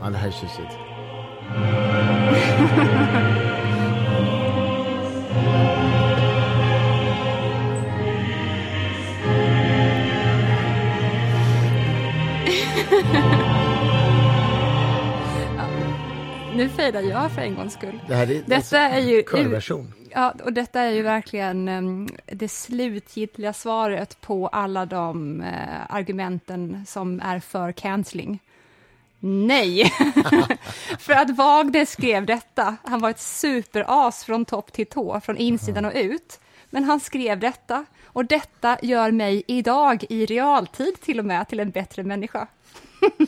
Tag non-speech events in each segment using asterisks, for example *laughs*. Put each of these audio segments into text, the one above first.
Ja, det här är tjusigt. Nu fejdar jag för en gångs skull. Det här är, Detta är ju... körversion. Ja, och detta är ju verkligen um, det slutgiltiga svaret på alla de uh, argumenten som är för cancelling. Nej! *laughs* för att Wagner skrev detta, han var ett superas från topp till tå, från insidan och ut. Men han skrev detta, och detta gör mig idag, i realtid till och med, till en bättre människa. *laughs*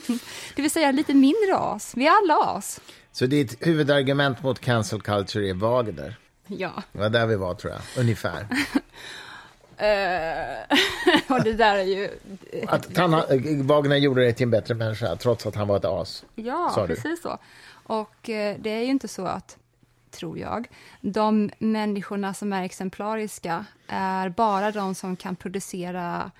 det vill säga lite mindre as, vi är alla as. Så ditt huvudargument mot cancel culture är Wagner? Ja. Det var där vi var, tror jag. Ungefär. *laughs* Uh, *laughs* och det där är ju... Att han, Wagner gjorde dig till en bättre människa, trots att han var ett as. Ja, precis så. Och uh, det är ju inte så att, tror jag, de människorna som är exemplariska är bara de som kan producera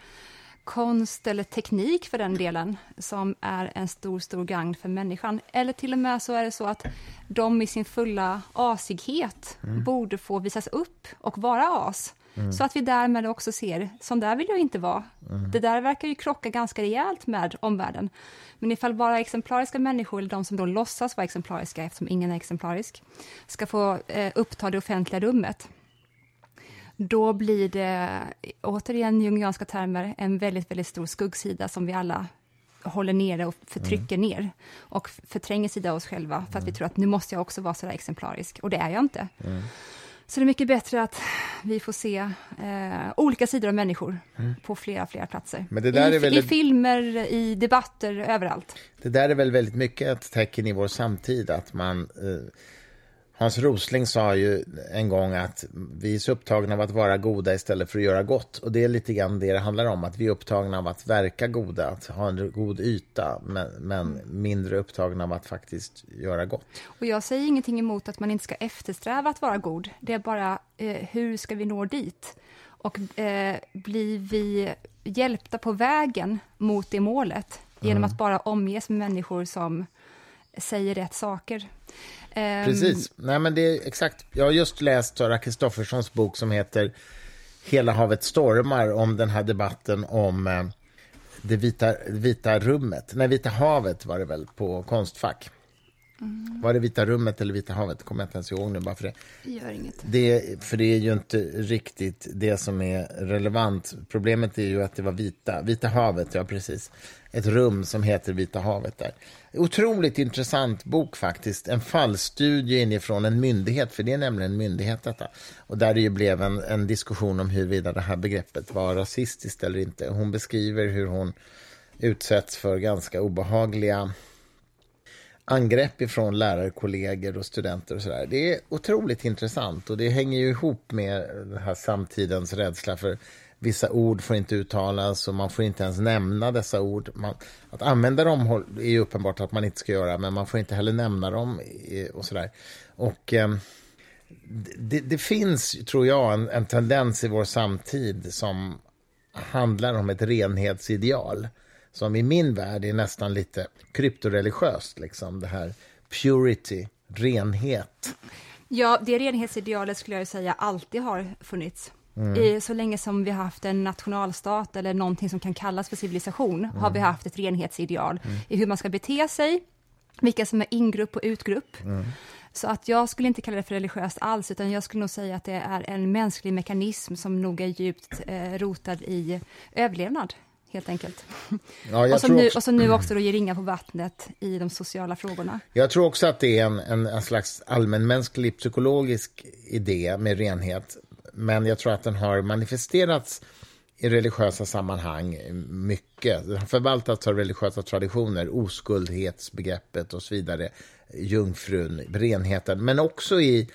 konst eller teknik för den delen som är en stor, stor gagn för människan. Eller till och med så är det så att de i sin fulla asighet mm. borde få visas upp och vara as. Mm. Så att vi därmed också ser, som där vill jag inte vara. Mm. Det där verkar ju krocka ganska rejält med omvärlden. Men ifall bara exemplariska människor, eller de som då låtsas vara exemplariska, eftersom ingen är exemplarisk, ska få eh, uppta det offentliga rummet, då blir det, återigen jungianska termer, en väldigt, väldigt stor skuggsida som vi alla håller nere och förtrycker mm. ner och förtränger sida av oss själva för att mm. vi tror att nu måste jag också vara så där exemplarisk och det är jag inte. Mm. Så det är mycket bättre att vi får se eh, olika sidor av människor mm. på flera, flera platser. Men det där I, är väldigt... I filmer, i debatter, överallt. Det där är väl väldigt mycket ett tecken i vår samtid, att man eh, Hans Rosling sa ju en gång att vi är så upptagna av att vara goda istället för att göra gott. Och det är lite grann det det handlar om, att vi är upptagna av att verka goda, att ha en god yta, men, men mindre upptagna av att faktiskt göra gott. Och jag säger ingenting emot att man inte ska eftersträva att vara god. Det är bara eh, hur ska vi nå dit? Och eh, blir vi hjälpta på vägen mot det målet genom mm. att bara omges med människor som säger rätt saker? Ehm, Precis. Nej, men det är exakt. Jag har just läst Sara Kristofferssons bok som heter Hela havet stormar om den här debatten om eh, det vita, vita rummet. Nej, Vita havet var det väl på Konstfack. Mm. Var det Vita rummet eller Vita havet? kommer jag inte ens ihåg nu. Bara för det. Gör inget. Det, för det är ju inte riktigt det som är relevant. Problemet är ju att det var vita. Vita havet, ja precis. Ett rum som heter Vita havet där. Otroligt intressant bok faktiskt. En fallstudie inifrån en myndighet, för det är nämligen en myndighet detta. Och där det ju blev en, en diskussion om huruvida det här begreppet var rasistiskt eller inte. Hon beskriver hur hon utsätts för ganska obehagliga angrepp ifrån lärarkollegor och studenter och sådär. Det är otroligt intressant och det hänger ju ihop med den här samtidens rädsla för vissa ord får inte uttalas och man får inte ens nämna dessa ord. Man, att använda dem är ju uppenbart att man inte ska göra, men man får inte heller nämna dem och sådär. Och eh, det, det, finns, tror jag, en, en, tendens i vår samtid som handlar om ett renhetsideal som i min värld är nästan lite kryptoreligiöst, liksom det här purity, renhet. Ja, det renhetsidealet skulle jag säga alltid har funnits. Mm. I, så länge som vi har haft en nationalstat eller någonting som kan kallas för civilisation mm. har vi haft ett renhetsideal mm. i hur man ska bete sig, vilka som är ingrupp och utgrupp. Mm. Så att jag skulle inte kalla det för religiöst alls, utan jag skulle nog säga att det är en mänsklig mekanism som nog är djupt eh, rotad i överlevnad helt enkelt. Ja, och, som nu, också... och som nu också då ger ringa på vattnet i de sociala frågorna. Jag tror också att det är en, en, en slags allmänmänsklig psykologisk idé med renhet. Men jag tror att den har manifesterats i religiösa sammanhang mycket. Den har förvaltats av religiösa traditioner, oskuldhetsbegreppet och så vidare, jungfrun, renheten, men också i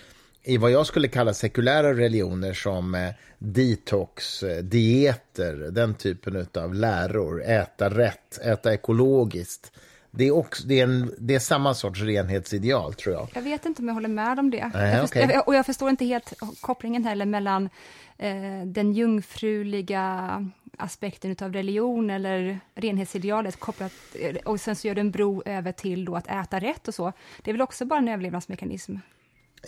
i vad jag skulle kalla sekulära religioner som eh, detox, eh, dieter, den typen av läror, äta rätt, äta ekologiskt. Det är, också, det, är en, det är samma sorts renhetsideal, tror jag. Jag vet inte om jag håller med om det. Nej, jag förstår, okay. och jag förstår inte helt kopplingen heller mellan eh, den jungfruliga aspekten av religion eller renhetsidealet kopplat, och sen så gör du en bro över till då att äta rätt och så. Det är väl också bara en överlevnadsmekanism?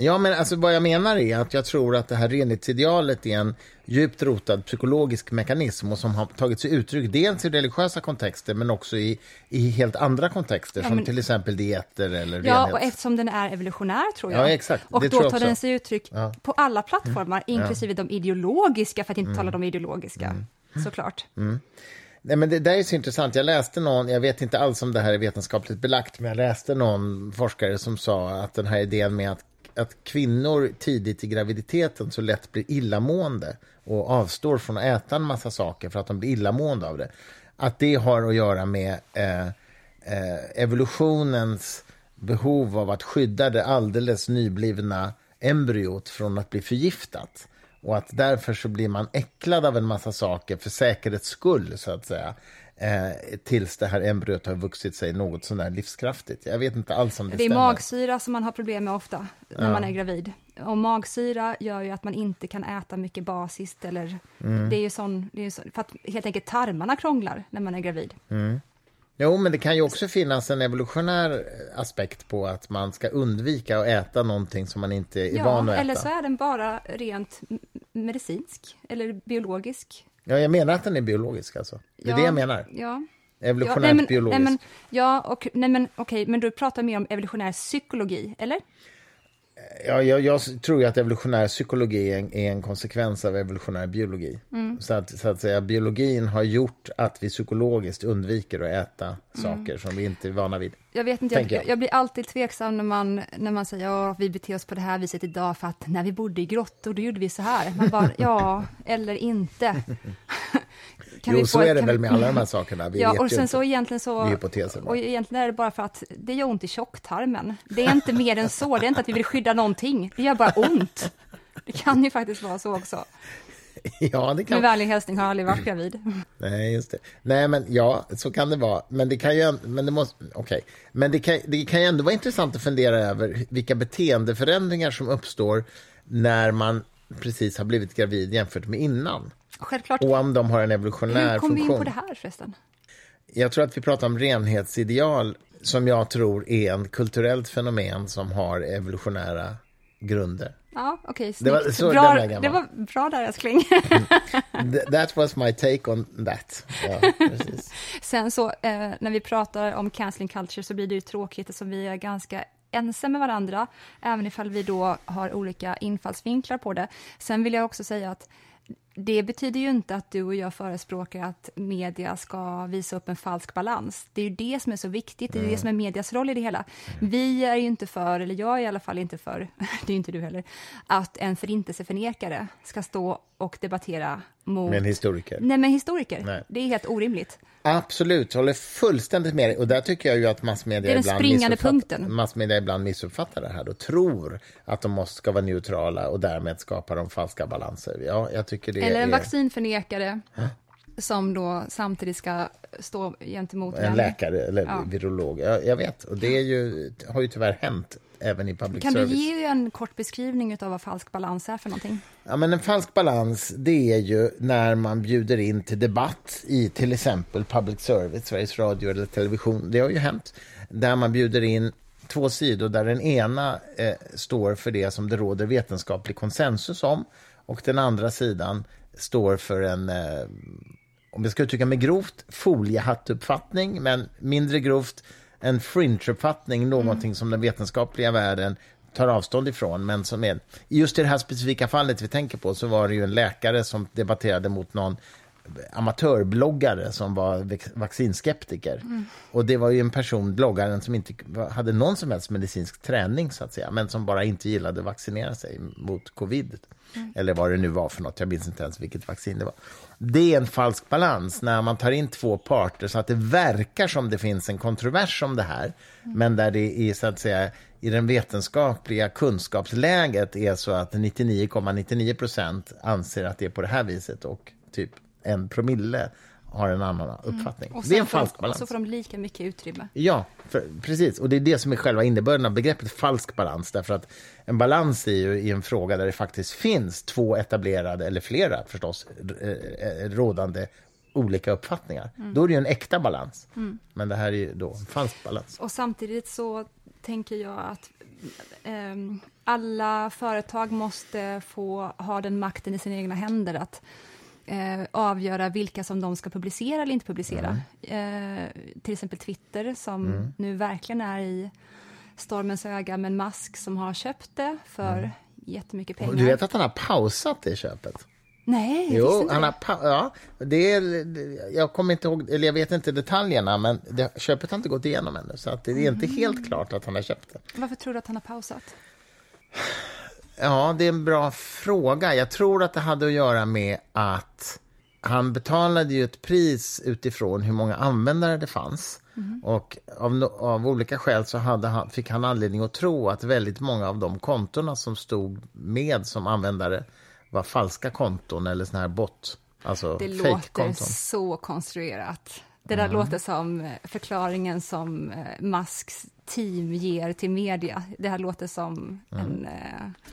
Ja, men alltså vad jag menar är att jag tror att det här renhetsidealet är en djupt rotad psykologisk mekanism och som har tagit sig uttryck dels i religiösa kontexter men också i, i helt andra kontexter, ja, som till exempel dieter eller Ja, renhet. och eftersom den är evolutionär, tror jag. Ja, exakt. Och det då tar den sig uttryck ja. på alla plattformar, mm. inklusive de ideologiska, för att inte mm. tala de ideologiska, mm. såklart. Mm. Nej, men det där är så intressant. Jag läste någon, jag vet inte alls om det här är vetenskapligt belagt, men jag läste någon forskare som sa att den här idén med att att kvinnor tidigt i graviditeten så lätt blir illamående och avstår från att äta en massa saker för att de blir illamående av det. Att det har att göra med eh, eh, evolutionens behov av att skydda det alldeles nyblivna embryot från att bli förgiftat. Och att därför så blir man äcklad av en massa saker för säkerhets skull, så att säga eh, tills det här embryot har vuxit sig något sånär livskraftigt. Jag vet inte alls om det, det är stämmer. magsyra som man har problem med ofta när ja. man är gravid. Och magsyra gör ju att man inte kan äta mycket basiskt eller mm. det är ju sån, det är så, för att helt enkelt tarmarna krånglar när man är gravid. Mm. Jo, men det kan ju också finnas en evolutionär aspekt på att man ska undvika att äta någonting som man inte är ja, van att äta. eller så är den bara rent medicinsk eller biologisk. Ja, jag menar att den är biologisk alltså. Det är ja, det jag menar. Ja. Evolutionärt ja, nej, men, biologisk. Nej, men, ja, och, nej, men okej, men du pratar mer om evolutionär psykologi, eller? Ja, jag, jag, tror ju att evolutionär psykologi är en, är en konsekvens av evolutionär biologi. Mm. Så, att, så att säga, biologin har gjort att vi psykologiskt undviker att äta mm. saker som vi inte är vana vid. Jag vet inte, jag, jag. jag, blir alltid tveksam när man, när man säger att vi beter oss på det här viset idag för att när vi bodde i grottor då gjorde vi så här. Man bara, *laughs* ja, eller inte. *laughs* Kan jo, så är det väl med alla de här sakerna. Vi ja, och sen så egentligen så... Och egentligen är det bara för att det gör ont i tjocktarmen. Det är inte mer än så. Det är inte att vi vill skydda någonting. Det gör bara ont. Det kan ju faktiskt vara så också. *laughs* Ja, det kan... Med vänlig hälsning har aldrig varit gravid. Nej, just det. Nej, men ja, så kan det vara. Men det kan ju, men det måste, okay. men det kan, det kan ju ändå vara intressant att fundera över vilka beteendeförändringar som uppstår när man precis har blivit gravid jämfört med innan. Självklart. Och om de har en evolutionär funktion. Hur kom vi in på det här förresten? Jag tror att vi pratar om renhetsideal som jag tror är en kulturellt fenomen som har evolutionära grunder. Ja, okej. Okay, det, var, bra, det var bra där, älskling. that was my take on that. Ja, *laughs* Sen så, eh, när vi pratar om cancelling culture så blir det ju tråkigt som vi är ganska ense med varandra, även ifall vi då har olika infallsvinklar på det. Sen vill jag också säga att det betyder ju inte att du och jag förespråkar att media ska visa upp en falsk balans. Det är ju det som är så viktigt, det är mm. det som är medias roll i det hela. Mm. Vi är ju inte för, eller jag är i alla fall inte för, *laughs* det är inte du heller, att en förintelseförnekare ska stå och debattera mot... Med en historiker? Nej, med historiker. Nej. Det är helt orimligt. Absolut, jag håller fullständigt med dig. Och där tycker jag ju att massmedia, ibland, missuppfattar, massmedia ibland missuppfattar det här och tror att de måste ska vara neutrala och därmed skapar de falska balanser. Ja, jag tycker det Eller en är... vaccinförnekare. Hä? som då samtidigt ska stå gentemot en läkare eller ja. virolog. Jag, jag, vet, och det är ju, har ju tyvärr hänt även i public kan service. Kan du ge en kort beskrivning av vad falsk balans är för någonting? Ja, men en falsk balans, det är ju när man bjuder in till debatt i till exempel public service, Sveriges Radio eller television. Det har ju hänt. Där man bjuder in två sidor där den ena eh, står för det som det råder vetenskaplig konsensus om och den andra sidan står för en eh, om jag ska uttrycka mig grovt, foliehattuppfattning, men mindre grovt en fringe-uppfattning, någonting mm. som den vetenskapliga världen tar avstånd ifrån. Men som är, just i det här specifika fallet vi tänker på så var det ju en läkare som debatterade mot någon amatörbloggare som var vaccinskeptiker. Mm. Och det var ju en person, bloggaren, som inte hade någon som helst medicinsk träning så att säga, men som bara inte gillade att vaccinera sig mot covid. Mm. Eller vad det nu var för något, jag minns inte ens vilket vaccin det var. Det är en falsk balans när man tar in två parter så att det verkar som det finns en kontrovers om det här, mm. men där det är så att säga i den vetenskapliga kunskapsläget är så att 99,99 procent ,99 anser att det är på det här viset och typ en promille har en annan mm. uppfattning. Mm. det är en falsk balans. Och så får de lika mycket utrymme. Ja, för, precis. Och det är det som är själva innebörden av begreppet falsk balans. Därför att en balans är ju i en fråga där det faktiskt finns två etablerade, eller flera förstås, rådande olika uppfattningar. Mm. Då är det ju en äkta balans. Men det här är ju då en falsk balans. Och samtidigt så tänker jag att ehm, alla företag måste få ha den makten i sina egna händer att eh, avgöra vilka som de ska publicera eller inte publicera. Eh, till exempel Twitter, som nu verkligen är i stormens öga med en mask som har köpt det för jättemycket pengar. Du vet att han har pausat det köpet? Nej, jag Jo, inte han har ja, det är, jag kommer inte ihåg, eller jag vet inte detaljerna, men det, köpet har inte gått igenom ännu, så att det är inte helt klart att han har köpt det. Varför tror du att han har pausat? Ja, det är en bra fråga. Jag tror att det hade att göra med att han betalade ju ett pris utifrån hur många användare det fanns. Och av, av olika skäl så han, fick han anledning att tro att väldigt många av de kontona som stod med som användare var falska konton eller såna här bot, alltså Det låter så konstruerat. Det där låter som eh, förklaringen som eh, Musks team ger till media. Det här låter som en... eh,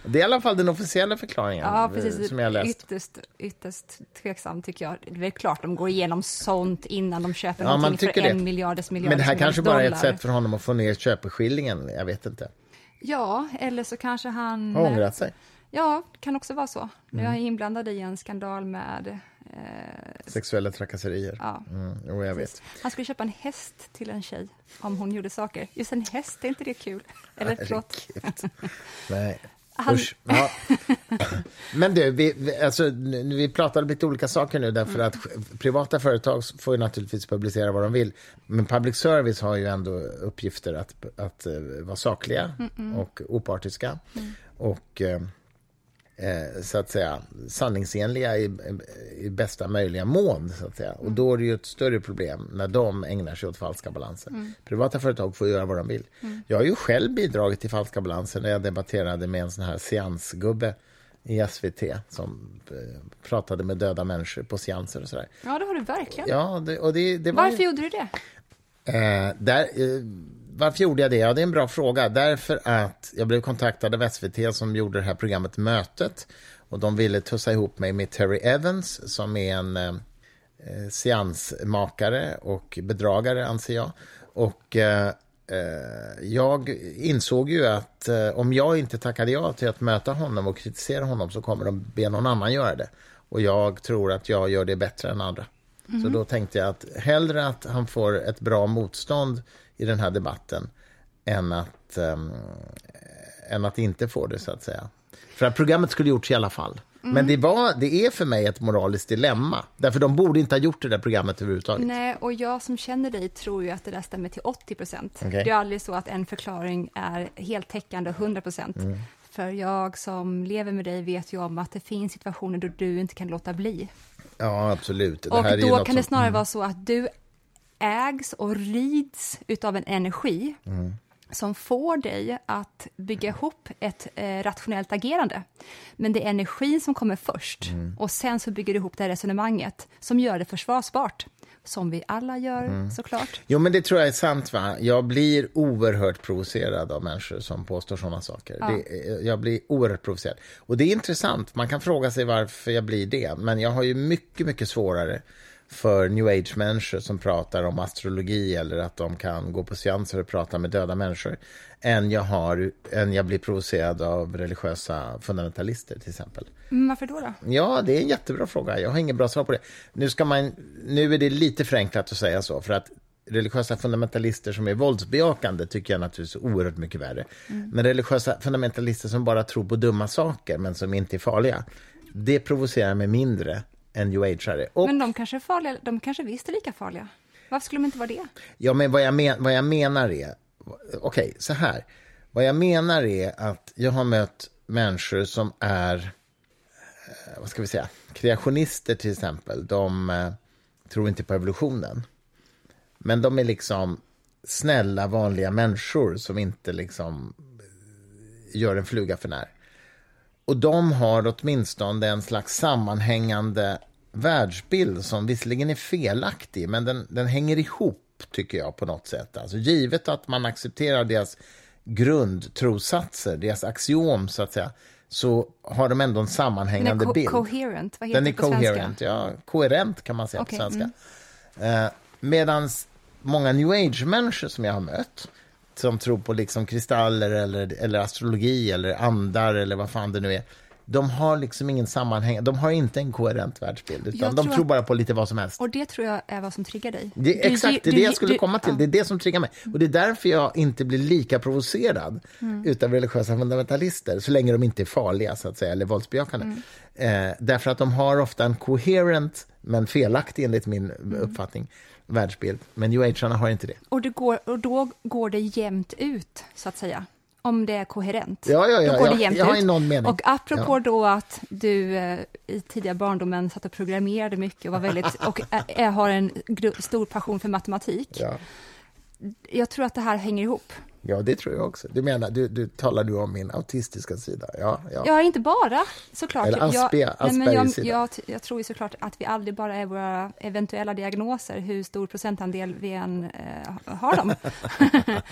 Det är i alla fall den officiella förklaringen Ja, eh, precis. som jag läst. Ytterst, ytterst tveksam, tycker jag. Det är väl klart de går igenom sånt innan de köper Ja, någonting för tycker en det. miljarders miljarders Men det här kanske bara är ett sätt för honom att få ner köpeskillingen, jag vet inte. Ja, eller så kanske han... Har ångrat sig. Ja, det kan också vara så. Nu Mm. är jag inblandad i en skandal med... Eh, Sexuella trakasserier. ja, Mm, jo, jag vet. Han skulle köpa en häst till en tjej om hon gjorde saker. Just en häst, är inte det kul? Eller förlåt. *laughs* Nej. Han- Usch. Ja. *laughs* Men du, vi, vi, alltså, vi pratar om lite olika saker nu därför att privata företag får ju naturligtvis publicera vad de vill. Men public service har ju ändå uppgifter att, att eh, vara sakliga och opartiska. Och eh, eh, så att säga sanningsenliga i, i bästa möjliga mån. Så att säga. Och då är det ju ett större problem när de ägnar sig åt falska balanser. Privata företag får göra vad de vill. Jag har ju själv bidragit till falska balanser när jag debatterade med en sån här seansgubbe i SVT som eh, pratade med döda människor på seanser och sådär. Ja, det har du verkligen. Ja, det, och det, det var ju- Varför gjorde du det? Eh, där, eh, varför gjorde jag det? Ja, det är en bra fråga. Därför att jag blev kontaktad av SVT som gjorde det här programmet Mötet. Och de ville tussa ihop mig med Terry Evans som är en eh, eh, seansmakare och bedragare, anser jag. Och eh, eh, jag insåg ju att eh, om jag inte tackade ja till att möta honom och kritisera honom så kommer de be någon annan göra det. Och jag tror att jag gör det bättre än andra. Så då tänkte jag att hellre att han får ett bra motstånd i den här debatten än att, ehm, än att inte få det, så att säga. För att programmet skulle gjorts i alla fall. Men det, var, det är för mig ett moraliskt dilemma. Därför de borde inte ha gjort det där programmet överhuvudtaget. Nej, och jag som känner dig tror ju att det där stämmer till 80 procent. Okej. Det är aldrig så att en förklaring är helt täckande 100 procent. Mm. För jag som lever med dig vet ju om att det finns situationer då du inte kan låta bli. Ja, absolut. Det och då kan det som- snarare vara så att du ägs och rids utav en energi Mm. som får dig att bygga ihop ett eh, rationellt agerande. Men det är energin som kommer först Mm. och sen så bygger du ihop det här resonemanget som gör det försvarsbart. Som vi alla gör Mm. såklart. Jo, men det tror jag är sant. va? Jag blir oerhört provocerad av människor som påstår såna saker. Ja. Det, jag blir oerhört provocerad. Och det är intressant. Man kan fråga sig varför jag blir det. Men jag har ju mycket, mycket svårare för new age-människor som pratar om astrologi eller att de kan gå på seanser och prata med döda människor än jag, har, än jag blir provocerad av religiösa fundamentalister, till exempel. Varför då? då? Ja, det är en jättebra fråga. Jag har inget bra svar på det. Nu, ska man, nu är det lite förenklat att säga så, för att religiösa fundamentalister som är våldsbejakande tycker jag naturligtvis är oerhört mycket värre. Men religiösa fundamentalister som bara tror på dumma saker, men som inte är farliga, det provocerar mig mindre än new ageare. Och, Men de kanske är farliga, de kanske visst är lika farliga. Varför skulle de inte vara det? ja, men vad, jag men, vad jag menar är, okej, så här. Vad jag menar är att jag har mött människor som är, eh, vad ska vi säga, kreationister till exempel. De eh, tror inte på evolutionen. Men de är liksom snälla, vanliga människor som inte liksom eh, gör en fluga för när. Och de har åtminstone en slags sammanhängande världsbild som visserligen är felaktig, men den, den hänger ihop, tycker jag, på något sätt. Alltså givet att man accepterar deras grundtrosatser, deras axiom, så att säga, så har de ändå en sammanhängande Den är bild. coherent, vad heter Den är det på svenska? coherent, ja. Koherent kan man säga Okej, på svenska. Eh, Medan många new age-människor som jag har mött som tror på liksom kristaller eller, eller astrologi eller andar eller vad fan det nu är. De har liksom ingen sammanhang, de har inte en koherent världsbild, utan Jag de tror tror bara på lite vad som helst. Och det tror jag är vad som triggar dig. Det, Du- exakt, det är det jag skulle du- komma till. ja. Det är det som triggar mig. Och det är därför jag inte blir lika provocerad Mm. utav religiösa fundamentalister, så länge de inte är farliga, så att säga, eller våldsbejakande. Mm. Eh, därför att de har ofta en coherent, men felaktig enligt min Mm. uppfattning, världsbild. Men new agearna har inte det. Och, det går, och då går det jämnt ut, så att säga. Om det är koherent. Ja, ja, ja, då går det jämnt ja, ut. någon mening. Och apropå Ja. då att du eh, i tidiga barndomen satt och programmerade mycket och, var väldigt, *laughs* och ä, ä, har en stor passion för matematik. Ja. Jag tror att det här hänger ihop. Ja, det tror jag också. Du menar, du, du talar du om min autistiska sida? Ja, ja. Ja, inte bara såklart. Eller Asper- jag, nej, men jag, jag, jag tror ju såklart att vi aldrig bara är våra eventuella diagnoser, hur stor procentandel vi än eh, har dem. *laughs*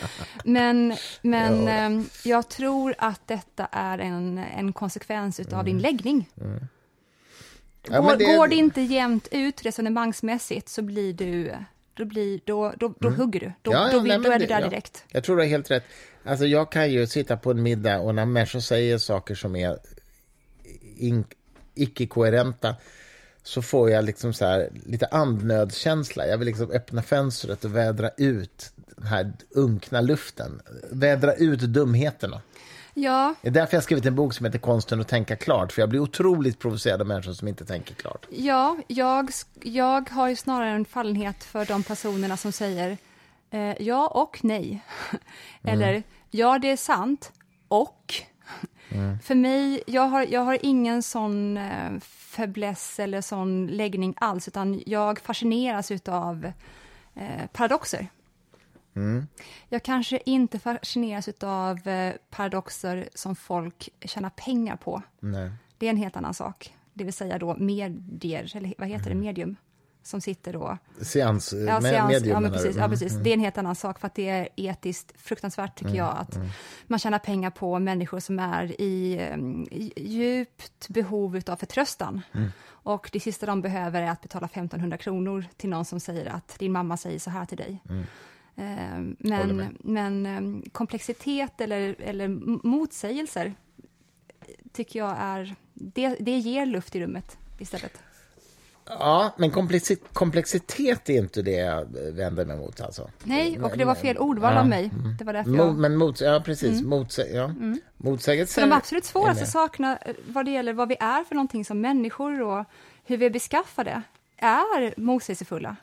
men men eh, jag tror att detta är en, en konsekvens av din läggning. Mm. Ja, går, det- går det inte jämnt ut resonemangsmässigt så blir du, då, blir, då, då, då hugger du. Då, Mm. Ja, ja, då, nej, vill, men då är du där ja. direkt. Jag tror du har helt rätt. Alltså, jag kan ju sitta på en middag och när människor säger saker som är in, icke-koherenta så får jag liksom så här, lite andnödskänsla. Jag vill liksom öppna fönstret och vädra ut den här unkna luften. Vädra ut dumheterna. Ja, Det är därför jag har skrivit en bok som heter Konsten att tänka klart. För jag blir otroligt provocerad av människor som inte tänker klart. Ja, jag, jag har ju snarare en fallenhet för de personerna som säger eh, ja och nej. *laughs* Eller ja, det är sant och. För mig, jag har, jag har ingen sån eh, fäbless eller sån läggning alls, utan jag fascineras av eh, paradoxer. Jag kanske inte fascineras av eh, paradoxer som folk tjänar pengar på. Nej. Det är en helt annan sak. Det vill säga då medier, eller vad heter det, medium, som sitter då... Seans, Ja, med, seans, medium ja, men precis, ja, Mm, precis. Det är en helt annan sak, för att det är etiskt fruktansvärt, tycker jag, att man tjänar pengar på människor som är i, um, i djupt behov av förtröstan. Och det sista de behöver är att betala 1500 kronor till någon som säger att din mamma säger så här till dig. Eh, Men, men em, komplexitet eller, eller motsägelser tycker jag är... Det, det ger luft i rummet istället. Ja, men komplexi- komplexitet är inte det jag vänder mig mot. Alltså. Nej, och det var fel ordval av mig. Det var därför Mo- jag... men mot, ja, precis. Motsä- ja. Motsägelser. För de absolut svåraste sakerna eh, vad det gäller vad vi är för någonting som människor och hur vi är beskaffade är motsägelsefulla.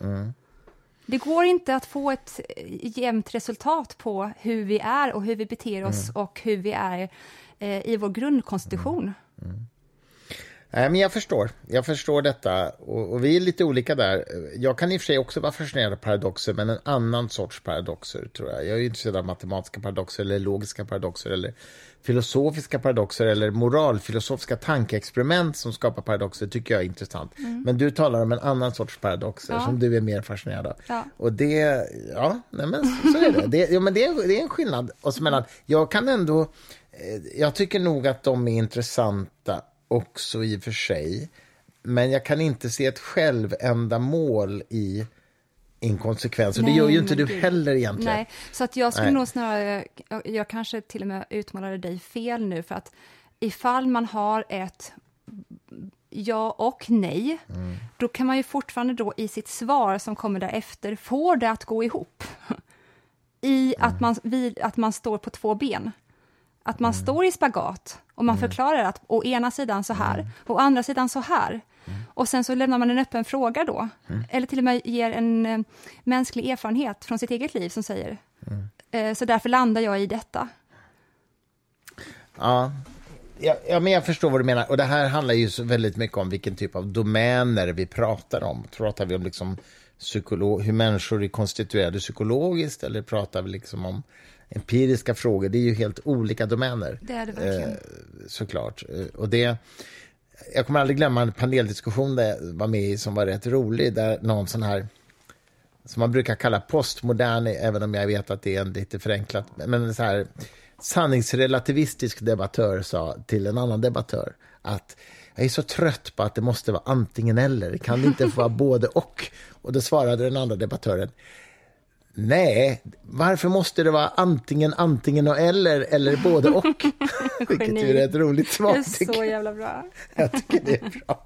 Det går inte att få ett eh, jämnt resultat på hur vi är och hur vi beter oss och hur vi är eh, i vår grundkonstitution. Nej, men jag förstår. Jag förstår detta. Och, och vi är lite olika där. Jag kan i och för sig också vara fascinerad av paradoxer, men en annan sorts paradoxer, tror jag. Jag är intresserad av matematiska paradoxer, eller logiska paradoxer, eller filosofiska paradoxer, eller moralfilosofiska tankeexperiment som skapar paradoxer, tycker jag är intressant. Men du talar om en annan sorts paradoxer, Ja. som du är mer fascinerad av. Ja. Och det, ja, nej men så är det. det, ja, men det, är, det är en skillnad oss emellan. Jag kan ändå, eh, jag tycker nog att de är intressanta också i och för sig. Men jag kan inte se ett självändamål i inkonsekvens. Och det gör ju inte du gud. heller egentligen. Nej, så att jag skulle Nej. nog snarare, jag, jag kanske till och med utmålade dig fel nu, för att ifall man har ett ja och nej, Mm. då kan man ju fortfarande då i sitt svar som kommer därefter få det att gå ihop. *laughs* I Mm. att, man, vid, att man står på två ben. Att man Mm. står i spagat och man förklarar att å ena sidan så här, å andra sidan så här. Och sen så lämnar man en öppen fråga då, eller till och med ger en eh, mänsklig erfarenhet från sitt eget liv som säger, eh, så därför landar jag i detta. Ja. Ja, ja, men jag förstår vad du menar. Och det här handlar ju så väldigt mycket om vilken typ av domäner vi pratar om. Pratar vi om liksom psykolog, hur människor är konstituerade psykologiskt eller pratar vi liksom om empiriska frågor? Det är ju helt olika domäner. Det är det verkligen. Eh, såklart. Eh, Och det, jag kommer aldrig glömma en paneldiskussion där jag var med i som var rätt rolig, där någon sån här som man brukar kalla postmodern, även om jag vet att det är en lite förenklat, men så här, sanningsrelativistisk debattör sa till en annan debattör att jag är så trött på att det måste vara antingen eller, kan det inte få vara *laughs* både och? Och då svarade den andra debattören, Nej, varför måste det vara antingen, antingen och eller, eller både och? *laughs* Vilket ju är ett roligt svar. Det är så jävla bra. *laughs* Jag tycker det är bra.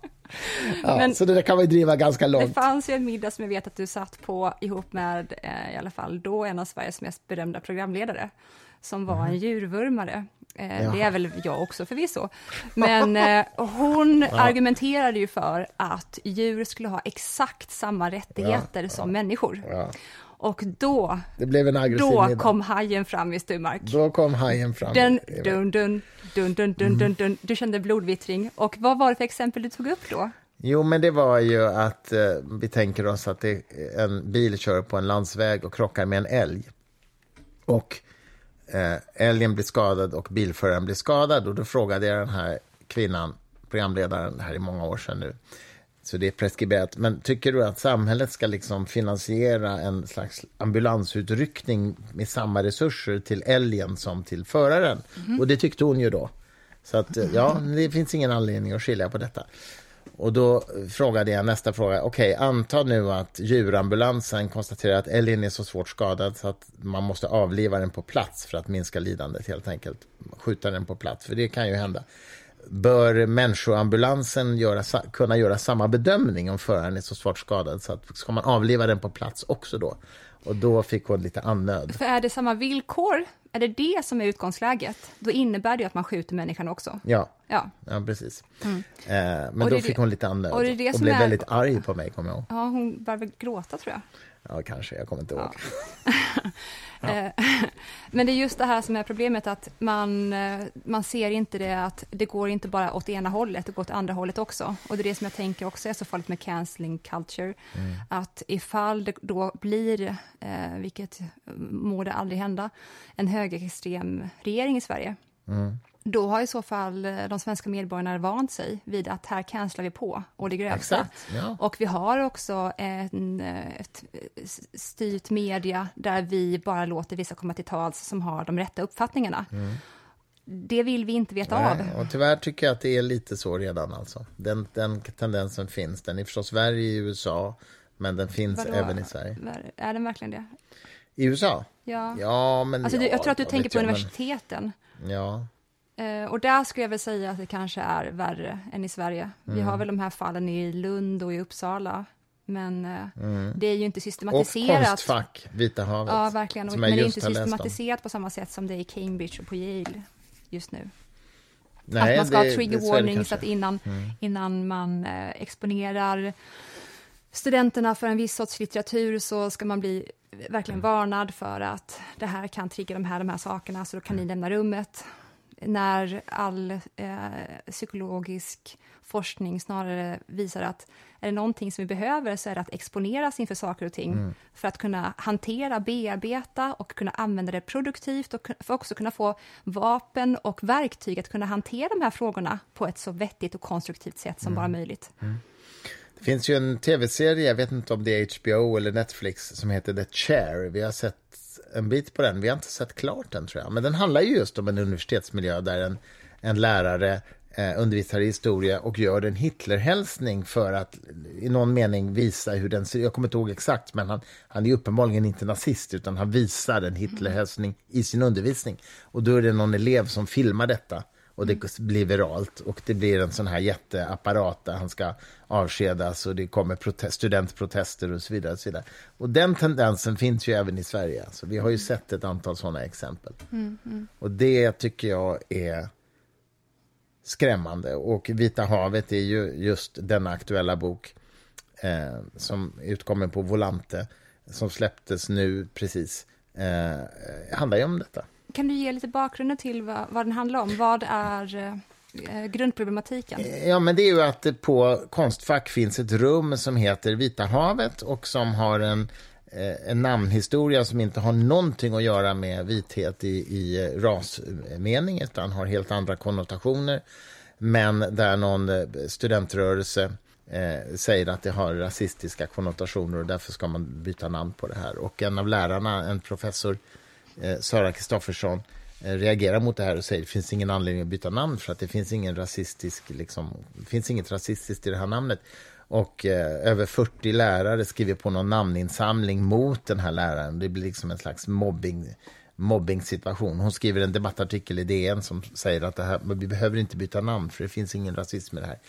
Ja, Men, så det där kan man driva ganska långt. Det fanns ju en middag som jag vet att du satt på ihop med, eh, i alla fall då, en av Sveriges mest berömda programledare, som var mm. en djurvurmare. Eh, ja. Det är väl jag också förvisso. *laughs* Men eh, hon ja. argumenterade ju för att djur skulle ha exakt samma rättigheter ja. som människor. Och då, då middag. kom hajen fram i Sturmark. Då kom hajen fram. Dun, dun, dun, dun, dun, dun, dun, dun. Du kände blodvittring. Och vad var det för exempel du tog upp då? Jo, men det var ju att eh, vi tänker oss att det, en bil kör på en landsväg och krockar med en älg. Och eh, älgen blir skadad och bilföraren blir skadad. Och då frågade jag den här kvinnan, programledaren, här i många år sedan nu, så det är preskriberat. Men tycker du att samhället ska liksom finansiera en slags ambulansutryckning med samma resurser till älgen som till föraren? Mm. Och det tyckte hon ju då. Så att, ja, det finns ingen anledning att skilja på detta. Och då frågade jag nästa fråga. Okej, okay, anta nu att djurambulansen konstaterar att älgen är så svårt skadad så att man måste avliva den på plats för att minska lidandet helt enkelt. Skjuta den på plats, för det kan ju hända. Bör människoambulansen göra, kunna göra samma bedömning om föraren är så svårt skadad? Så att, ska man avliva den på plats också då? Och då fick hon lite annöd. För är det samma villkor, är det det som är utgångsläget, då innebär det att man skjuter människan också. Ja, ja. ja precis. Mm. Eh, men och då fick hon lite annöd och, det det och blev är... väldigt arg på mig, kommer jag ihåg. Ja, hon började gråta tror jag. Ja, kanske. Jag kommer inte ihåg. Ja. *laughs* Eh, *laughs* men det är just det här som är problemet, att man, eh, man ser inte det att det går inte bara åt ena hållet, det går åt andra hållet också. Och det är det som jag tänker också är så farligt med cancelling culture, mm. att ifall det då blir, eh, vilket må det aldrig hända, en högerextrem regering i Sverige, mm då har i så fall eh, de svenska medborgarna vant sig vid att här cancelar vi på och det grövsta. Ja. Och vi har också en, eh, ett styrt media där vi bara låter vissa komma till tals som har de rätta uppfattningarna. Mm. Det vill vi inte veta Nej, av. Och tyvärr tycker jag att det är lite så redan. Alltså. Den, den tendensen finns. Den är förstås värre i USA, men den finns Vadå? även i Sverige. Är den verkligen det? I USA? Ja. ja men, alltså, ja, jag tror att du tänker på jag, universiteten. Men, ja. Eh, och där skulle jag väl säga att det kanske är värre än i Sverige. Mm. Vi har väl de här fallen i Lund och i Uppsala. Men eh, mm. det är ju inte systematiserat. Och Konstfack, Vita havet. Ja, verkligen. Men det är inte systematiserat på samma sätt som det är i Cambridge och på Yale just nu. Nej, att man ska det, ha trigger warnings, att innan, mm. innan man eh, exponerar studenterna för en viss sorts litteratur så ska man bli verkligen varnad för att det här kan trigga de här, de här sakerna, så då kan ni lämna rummet när all eh, psykologisk forskning snarare visar att är det någonting som vi behöver så är det att exponeras inför saker och ting mm. för att kunna hantera, bearbeta och kunna använda det produktivt och för också kunna få vapen och verktyg att kunna hantera de här frågorna på ett så vettigt och konstruktivt sätt som mm. bara möjligt. Mm. Det finns ju en tv-serie, jag vet inte om det är HBO eller Netflix, som heter The Chair. Vi har sett en bit på den. Vi har inte sett klart den, tror jag. Men den handlar ju just om en universitetsmiljö där en, en lärare eh, undervisar i historia och gör en Hitlerhälsning för att i någon mening visa hur den ser Jag kommer inte ihåg exakt, men han, han är uppenbarligen inte nazist utan han visar en Hitlerhälsning i sin undervisning. Och då är det någon elev som filmar detta och det blir viralt och det blir en sån här jätteapparat där han ska avskedas och det kommer protest, studentprotester och så vidare. Och så vidare. Och den tendensen finns ju även i Sverige. Så vi har ju sett ett antal såna exempel. Mm, mm. Och det tycker jag är skrämmande. Och Vita havet är ju just denna aktuella bok eh, som utkommer på Volante, som släpptes nu precis, eh, handlar ju om detta. Kan du ge lite bakgrunden till vad, vad den handlar om? Vad är eh, eh grundproblematiken? Eh, ja, men det är ju att det på Konstfack finns ett rum som heter Vita havet och som har en, eh, en namnhistoria som inte har någonting att göra med vithet i, i rasmening utan har helt andra konnotationer. Men där någon studentrörelse eh, säger att det har rasistiska konnotationer och därför ska man byta namn på det här. Och en av lärarna, en professor, eh, Eh, Sara Kristoffersson, eh, reagerar mot det här och säger att det finns ingen anledning att byta namn för att det finns ingen rasistisk, liksom, det finns inget rasistiskt i det här namnet. Och eh, över 40 lärare skriver på någon namninsamling mot den här läraren. Det blir liksom en slags mobbing mobbing-situation. Hon skriver en debattartikel i DN som säger att det här, vi behöver inte byta namn för det finns ingen rasism i det här.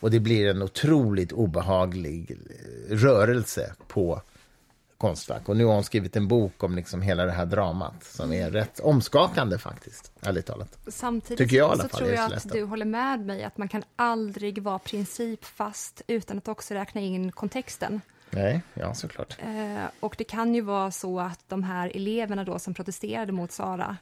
Och det blir en otroligt obehaglig eh, rörelse på Konstfack. Och nu har hon skrivit en bok om liksom hela det här dramat som är rätt omskakande faktiskt, ärligt talat. Samtidigt Tycker jag, så fall, tror jag att så du håller med mig att man kan aldrig vara principfast utan att också räkna in kontexten. Nej, ja såklart. Eh, och det kan ju vara så att de här eleverna då som protesterade mot Sara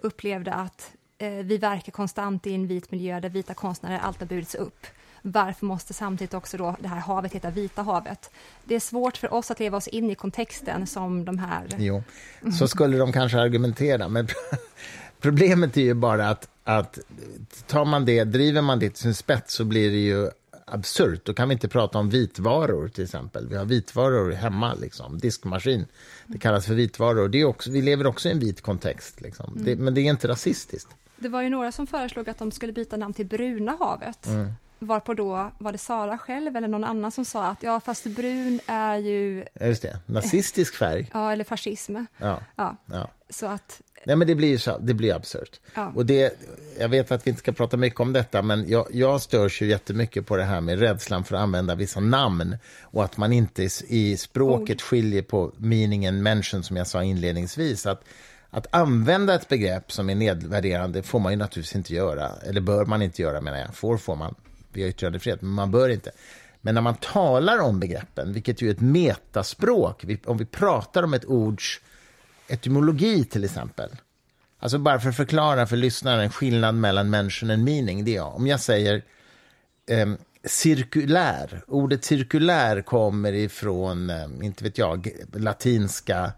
upplevde att eh, vi verkar konstant i en vit miljö där vita konstnärer alltid har burits upp. Varför måste samtidigt också då det här havet heta Vita havet? Det är svårt för oss att leva oss in i kontexten som de här... Jo, så skulle de kanske argumentera. Men *laughs* problemet är ju bara att, att tar man det, driver man det till sin spets så blir det ju absurt. Då kan vi inte prata om vitvaror till exempel. Vi har vitvaror hemma, liksom. diskmaskin. Det kallas för vitvaror. Det är också, vi lever också i en vit kontext. Liksom. Det, men det är inte rasistiskt. Det var ju några som föreslog att de skulle byta namn till Bruna havet. Mm. Varpå då, var det Sara själv eller någon annan som sa att ja, fast brun är ju, Just det, nazistisk färg. ja, eller fascism. Ja, Ja, ja. så att, Nej, men det blir så, det blir absurt. Ja. Och det, jag vet att vi inte ska prata mycket om detta, men jag, jag störs ju jättemycket på det här med rädslan för att använda vissa namn och att man inte i, språket skiljer på meningen mention, som jag sa inledningsvis. Att, att använda ett begrepp som är nedvärderande får man ju naturligtvis inte göra, eller bör man inte göra menar jag. Får får man, vi har yttrandefrihet, men man bör inte. Men när man talar om begreppen, vilket ju är ett metaspråk, om vi pratar om ett ords etymologi till exempel. Alltså bara för att förklara för lyssnaren skillnad mellan mention and meaning. Det är jag. Om jag säger eh, cirkulär, ordet cirkulär kommer ifrån, eh, inte vet jag, latinska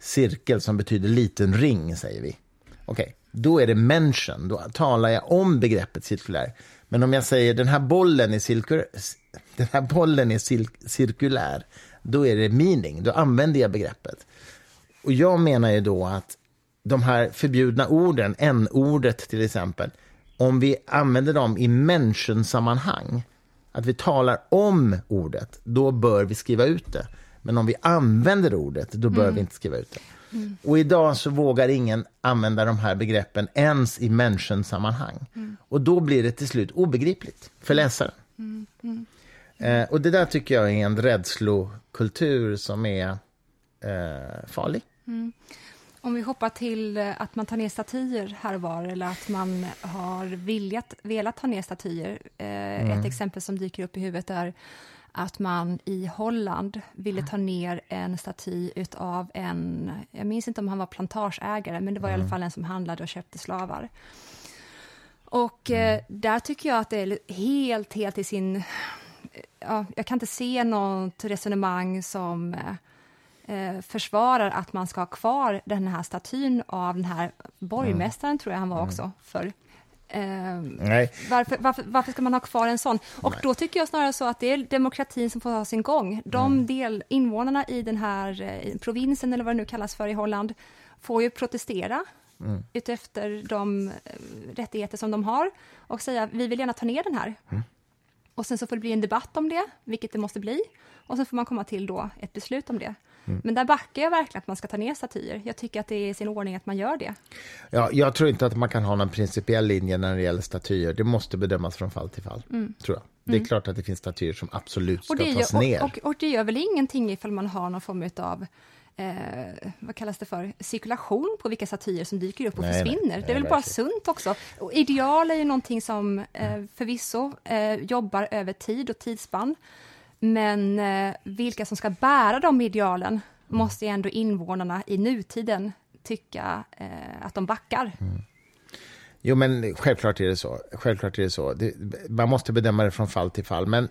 cirkel som betyder liten ring, säger vi. Okej, då är det mention, då talar jag om begreppet cirkulär. Men om jag säger den här bollen är, cirkulär, den här bollen är cir- cirkulär, då är det meaning, då använder jag begreppet. Och jag menar ju då att de här förbjudna orden, n-ordet till exempel, om vi använder dem i mention-sammanhang, att vi talar om ordet, då bör vi skriva ut det. Men om vi använder ordet, då bör vi inte skriva ut det. Och idag så vågar ingen använda de här begreppen ens i mention-sammanhang. Och då blir det till slut obegripligt för läsaren. Eh, och det där tycker jag är en rädslokultur som är eh, farlig. om vi hoppar till eh, att man tar ner statyer här och var, eller att man har viljat, velat ta ner statyer. Eh, Ett exempel som dyker upp i huvudet är att man i Holland ville ta ner en staty utav en, jag minns inte om han var plantageägare, men det var i alla fall en som handlade och köpte slavar. Och eh, där tycker jag att det är helt, helt i sin... Ja, jag kan inte se något resonemang som eh, eh, försvarar att man ska ha kvar den här statyn av den här borgmästaren, tror jag han var också, för Eh, Nej. varför, varför, varför ska man ha kvar en sån? Och då tycker jag snarare så att det är demokratin som får ha sin gång. De del, invånarna i den här eh, provinsen, eller vad det nu kallas för i Holland, får ju protestera Mm. utefter de eh, rättigheter som de har och säga vi vill gärna ta ner den här. Mm. Och sen så får det bli en debatt om det, vilket det måste bli. Och sen får man komma till då ett beslut om det. Mm. Men där backar jag verkligen att man ska ta ner statyer. Jag tycker att det är i sin ordning att man gör det. Ja, jag tror inte att man kan ha någon principiell linje när det gäller statyer. Det måste bedömas från fall till fall. Tror jag. Det är klart att det finns statyer som absolut ska det, tas gör, ner. och, och, och det gör väl ingenting ifall man har någon form av Eh, vad kallas det för, cirkulation på vilka statyer som dyker upp och Nej, nej. försvinner. det är Nej, väl bara sunt också. Och ideal är ju någonting som eh, förvisso eh, jobbar över tid och tidsspann. Men eh, vilka som ska bära de idealen Mm. måste ju ändå invånarna i nutiden tycka eh, att de backar. Mm. Jo, men självklart är det så. Självklart är det så. Det, man måste bedöma det från fall till fall. Men,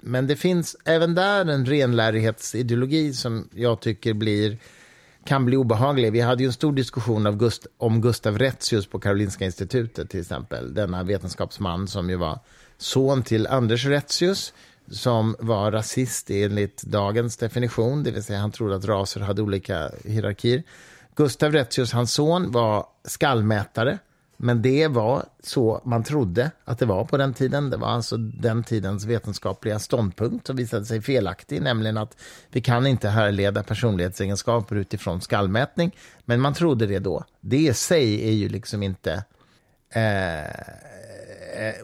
men det finns även där en renlärighetsideologi som jag tycker blir, kan bli obehaglig. Vi hade ju en stor diskussion av Gust, om Gustav Retzius på Karolinska institutet till exempel. Denna vetenskapsman som ju var son till Anders Retzius, som var rasist enligt dagens definition, det vill säga han trodde att raser hade olika hierarkier. Gustav Retzius, hans son, var skallmätare, men det var så man trodde att det var på den tiden. Det var alltså den tidens vetenskapliga ståndpunkt som visade sig felaktig, nämligen att vi kan inte härleda personlighetsegenskaper utifrån skallmätning, men man trodde det då. Det i sig är ju liksom inte eh,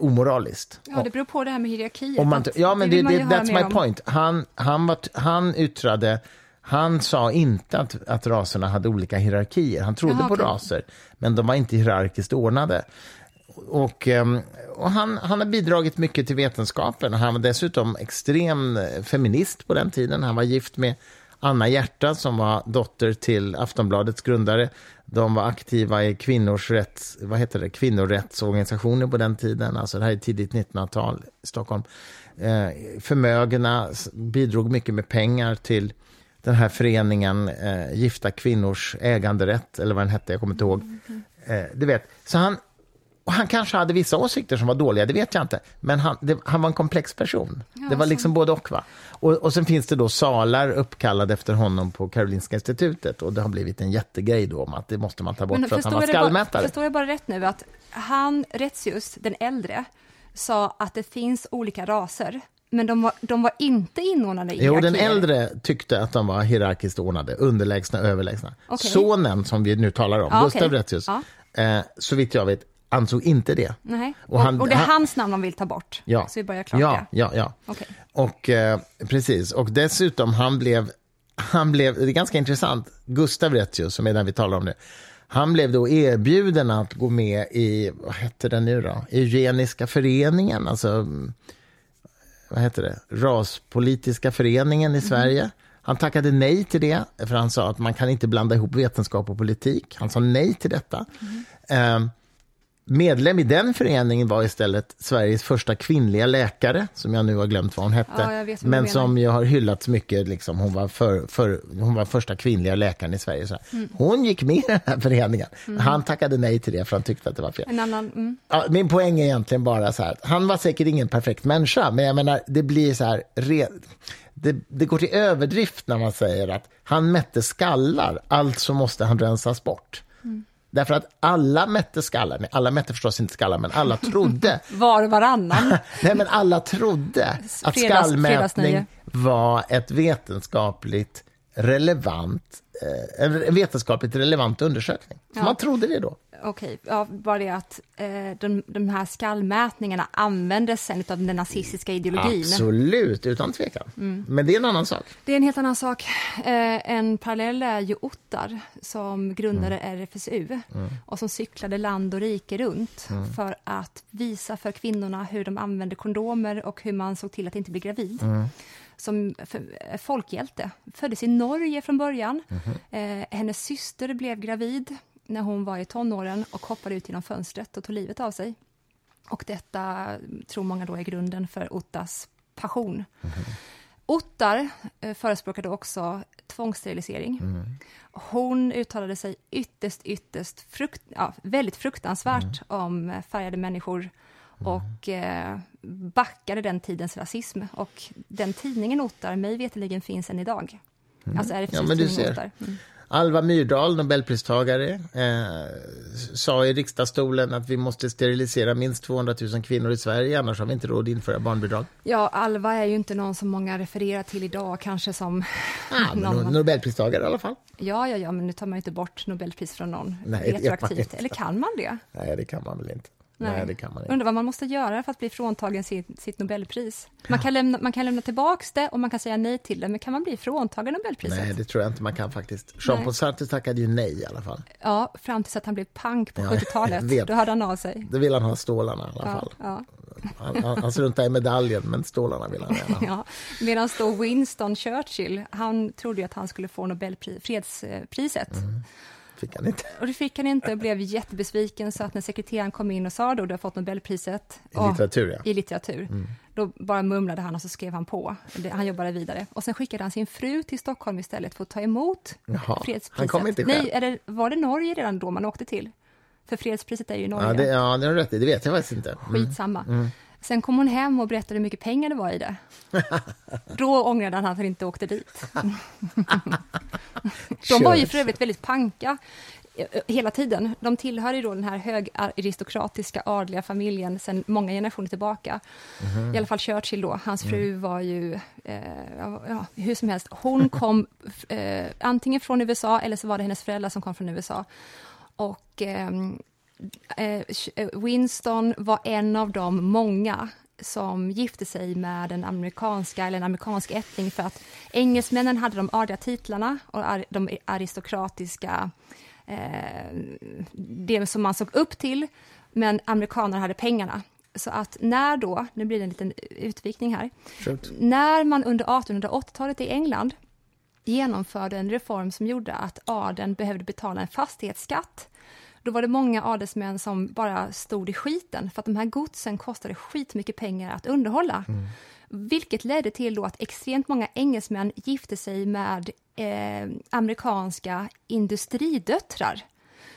omoraliskt. Ja, det beror på det här med hierarkier. Man, ja, men det, det, det, that's my om. point. Han, han, var, han yttrade han sa inte att, att raserna hade olika hierarkier. Han trodde Jaha, på okay. raser, men de var inte hierarkiskt ordnade. Och, ehm, och han, han har bidragit mycket till vetenskapen. Han var dessutom extrem feminist på den tiden. Han var gift med Anna Hjärta som var dotter till Aftonbladets grundare. De var aktiva i kvinnors rätts, vad heter det, kvinnorättsorganisationer på den tiden. Alltså det här är tidigt 1900-tal i Stockholm. Eh, förmögna, bidrog mycket med pengar till den här föreningen eh, Gifta kvinnors äganderätt, eller vad den hette, jag kommer inte ihåg. Eh, du vet, så han, och han kanske hade vissa åsikter som var dåliga, det vet jag inte. Men han, det, han var en komplex person. Ja, det var liksom både och. Va? Och, och sen finns det då salar uppkallade efter honom på Karolinska institutet. Och det har blivit en jättegrej då om att det måste man ta bort men för att han var skallmätare. förstår jag bara rätt nu att han, Retzius, den äldre, sa att det finns olika raser men de var, de var inte inordnade i Jo, den äldre tyckte att de var hierarkiskt ordnade, underlägsna och överlägsna. Okay. Sonen, som vi nu talar om, ah, Gustav okay. Retzius, ah. eh, så vitt jag vet, ansåg inte det. Nej. Och, han, och det är han, hans namn de vill ta bort? Ja. Så vi börjar klart ja, ja, ja. Okay. Och, eh, precis. Och dessutom, han blev, han blev... Det är ganska intressant. Gustav Retzius, som är den vi talar om nu, han blev då erbjuden att gå med i, vad hette det nu då, Eugeniska föreningen, alltså vad heter det, raspolitiska föreningen i mm. Sverige. Han tackade nej till det, för han sa att man kan inte blanda ihop vetenskap och politik. Han sa nej till detta. Mm. Eh, Medlem i den föreningen var istället Sveriges första kvinnliga läkare, som jag nu har glömt vad hon hette, ja, men som ju har hyllats mycket. Liksom. Hon, var för, för, hon var första kvinnliga läkaren i Sverige. Så mm. Hon gick med i den här föreningen. Mm. Han tackade nej till det, för han tyckte att det var fel. En annan, mm. ja, min poäng är egentligen bara så här, han var säkert ingen perfekt människa, men jag menar, det blir så här... Re, det, det, går till överdrift när man säger att han mätte skallar, alltså måste han rensas bort. Därför att alla mätte skallar, alla mätte förstås inte skallar, men alla trodde... *laughs* Var och varannan. *laughs* Nej, men alla trodde att skallmätning var ett vetenskapligt relevant, en vetenskapligt relevant undersökning. Ja. Man trodde det då. Okej, ja, bara det att eh, de, de här skallmätningarna användes sen av den nazistiska ideologin. Absolut, utan tvekan. Mm. Men det är en annan sak. Det är en helt annan sak. Eh, en parallell är ju Ottar som grundade mm. RFSU mm. och som cyklade land och rike runt mm. för att visa för kvinnorna hur de använde kondomer och hur man såg till att inte bli gravid mm. Som folkhjälte. Föddes i Norge från början. Mm-hmm. Eh, hennes syster blev gravid när hon var i tonåren och hoppade ut genom fönstret och tog livet av sig. Och detta tror många då är grunden för Ottas passion. Mm. Ottar eh, förespråkade också tvångssterilisering. Mm. Hon uttalade sig ytterst, ytterst frukt, ja, väldigt fruktansvärt mm. om färgade människor mm. Och eh, backade den tidens rasism. Och den tidningen Ottar, mig veterligen finns än idag. Mm. Alltså det ja, men du ser. Ottar. Mm. Alva Myrdal, nobelpristagare, eh, sa i riksdagsstolen att vi måste sterilisera minst 200 000 kvinnor i Sverige, annars har vi inte råd att införa barnbidrag. Ja, Alva är ju inte någon som många refererar till idag, kanske som... Ah, *laughs* någon... Nobelpristagare i alla fall. Ja, ja, ja, men nu tar man inte bort Nobelpris från någon Nej, retroaktivt. Eller kan man det? Nej, det kan man väl inte. Nej. Nej. det kan man inte. Undrar vad man måste göra för att bli fråntagen sitt, sitt Nobelpris. Man kan, lämna, man kan lämna tillbaka det och man kan säga nej till det, men kan man bli fråntagen Nobelpriset? Nej, det tror jag inte man kan faktiskt. Jean-Paul Sartre tackade ju nej i alla fall. Ja, fram tills att han blev pank på ja, 70-talet. Då hörde han av sig. Då vill han ha stålarna i alla ja, fall. Ja. Han, han, han struntar i medaljen, men stålarna vill han gärna ha. *laughs* Ja, Medan då Winston Churchill, han trodde att han skulle få Nobelpriset, fredspriset. Mm fick han inte. Och det fick han inte och blev jättebesviken så att när sekreteraren kom in och sa då du har fått Nobelpriset. I litteratur ja. I litteratur. Mm. Då bara mumlade han och så skrev han på. Han jobbade vidare. Och sen skickade han sin fru till Stockholm istället för att ta emot Jaha, fredspriset. Han kom inte själv. Nej, det, var det Norge redan då man åkte till? För fredspriset är ju i Norge. Ja, det, ja, det har rätt i. Det vet jag faktiskt inte. Mm. Skitsamma. Mm. Sen kom hon hem och berättade hur mycket pengar det var i det. *laughs* Då ångrade han att han inte åkte dit. *laughs* De var ju för övrigt väldigt panka eh, hela tiden. De tillhör ju då den här högaristokratiska adliga familjen sedan många generationer tillbaka. Mm. I alla fall Churchill då. Hans fru mm. var ju, eh, ja, hur som helst, hon kom eh, antingen från USA eller så var det hennes föräldrar som kom från USA. Och eh, Winston var en av de många som gifte sig med en amerikanska eller en amerikansk ättling för att engelsmännen hade de adliga titlarna och de aristokratiska, eh, det som man såg upp till, men amerikanerna hade pengarna. Så att när då, nu blir det en liten utvikning här, Sjukt. när man under 1880-talet i England genomförde en reform som gjorde att adeln behövde betala en fastighetsskatt då var det många adelsmän som bara stod i skiten för att de här godsen kostade skitmycket pengar att underhålla. Mm. Vilket ledde till då att extremt många engelsmän gifte sig med eh, amerikanska industridöttrar.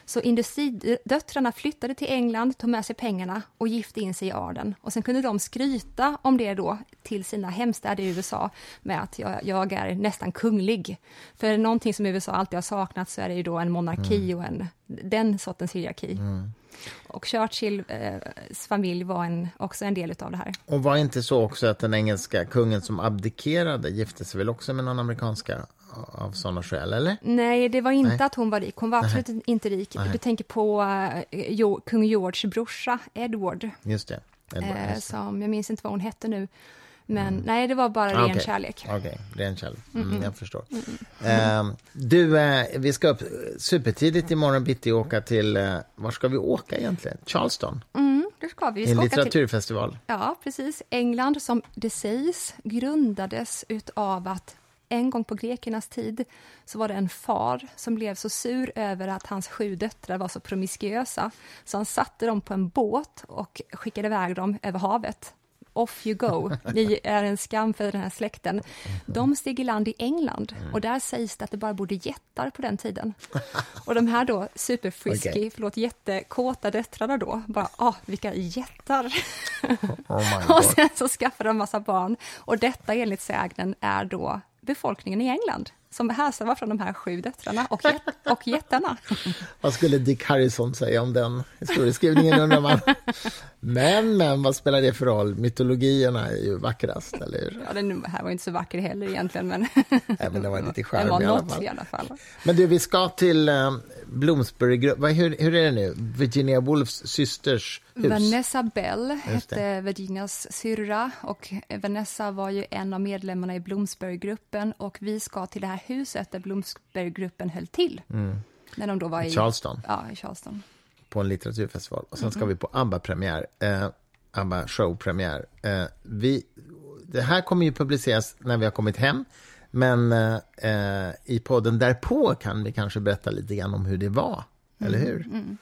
Så industridöttrarna flyttade till England, tog med sig pengarna och gifte in sig i adeln. Och sen kunde de skryta om det då till sina hemstäder i USA med att jag, jag är nästan kunglig. För någonting som USA alltid har saknat så är det ju då en monarki mm. och en, den sortens hierarki. Mm. Och Churchills eh, familj var en, också en del av det här. Och var inte så också att den engelska kungen som abdikerade gifte sig väl också med någon amerikanska av sådana skäl, eller? Nej, det var inte Nej. att hon var rik. Hon var absolut Nej. inte rik. Nej. Du tänker på uh, kung Georges brorsa, Edward. Just det. Edward, eh, just som, jag minns inte vad hon hette nu. Men mm. nej, det var bara ren okay. kärlek. Okej, okay. ren kärlek. Mm, mm. Jag förstår. Uh, du, uh, vi ska upp supertidigt imorgon bitti och åka till, uh, var ska vi åka egentligen? Charleston? Mm, det ska vi. vi ska en litteraturfestival. Till, ja, precis. England, som det sägs, grundades av att en gång på grekernas tid så var det en far som blev så sur över att hans sju döttrar var så promiskuösa så han satte dem på en båt och skickade iväg dem över havet. Off you go. Ni är en skam för den här släkten. De steg i land i England och där sägs det att det bara bodde jättar på den tiden. Och de här då superfrisky, okay. förlåt, jättekåta döttrarna då, bara, ah, vilka jättar! Oh *laughs* och sen så skaffade de massa barn och detta enligt sägnen är då befolkningen i England som härstammar från de här sju döttrarna och, get *laughs* och jättarna. vad skulle Dick Harrison säga om den historieskrivningen undrar man. Men, men vad spelar det för roll? Mytologierna är ju vackrast, eller hur? Ja, den här var inte så vacker heller egentligen, men... Nej, men den var lite charmig i alla fall. I alla fall. Men du, vi ska till Bloomsbury, hur, hur är det nu? Virginia Woolfs systers hus? Vanessa Bell hette Virginias syrra och Vanessa var ju en av medlemmarna i Bloomsburygruppen och vi ska till det här huset där Bloomsburygruppen höll till. Mm. När de då var i Charleston. Ja, i Charleston. På en litteraturfestival. Och sen ska mm. vi på ABBA-premiär. Eh, ABBA show-premiär. Eh, det här kommer ju publiceras när vi har kommit hem. Men eh, eh, i podden därpå kan vi kanske berätta lite grann om hur det var. Mm. Eller hur? Mm.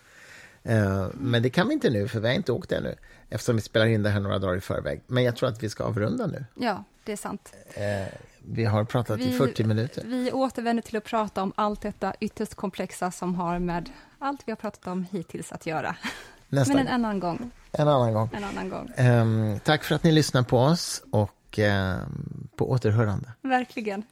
Eh, men det kan vi inte nu, för vi har inte åkt ännu. Eftersom vi spelar in det här några dagar i förväg. Men jag tror att vi ska avrunda nu. Ja, det är sant. Eh, vi har pratat vi, i 40 minuter. Vi återvänder till att prata om allt detta ytterst komplexa som har med allt vi har pratat om hittills att göra. Nästa. Men en annan gång. En annan gång. En annan gång. Um, tack för att ni lyssnar på oss och um, på återhörande. Verkligen.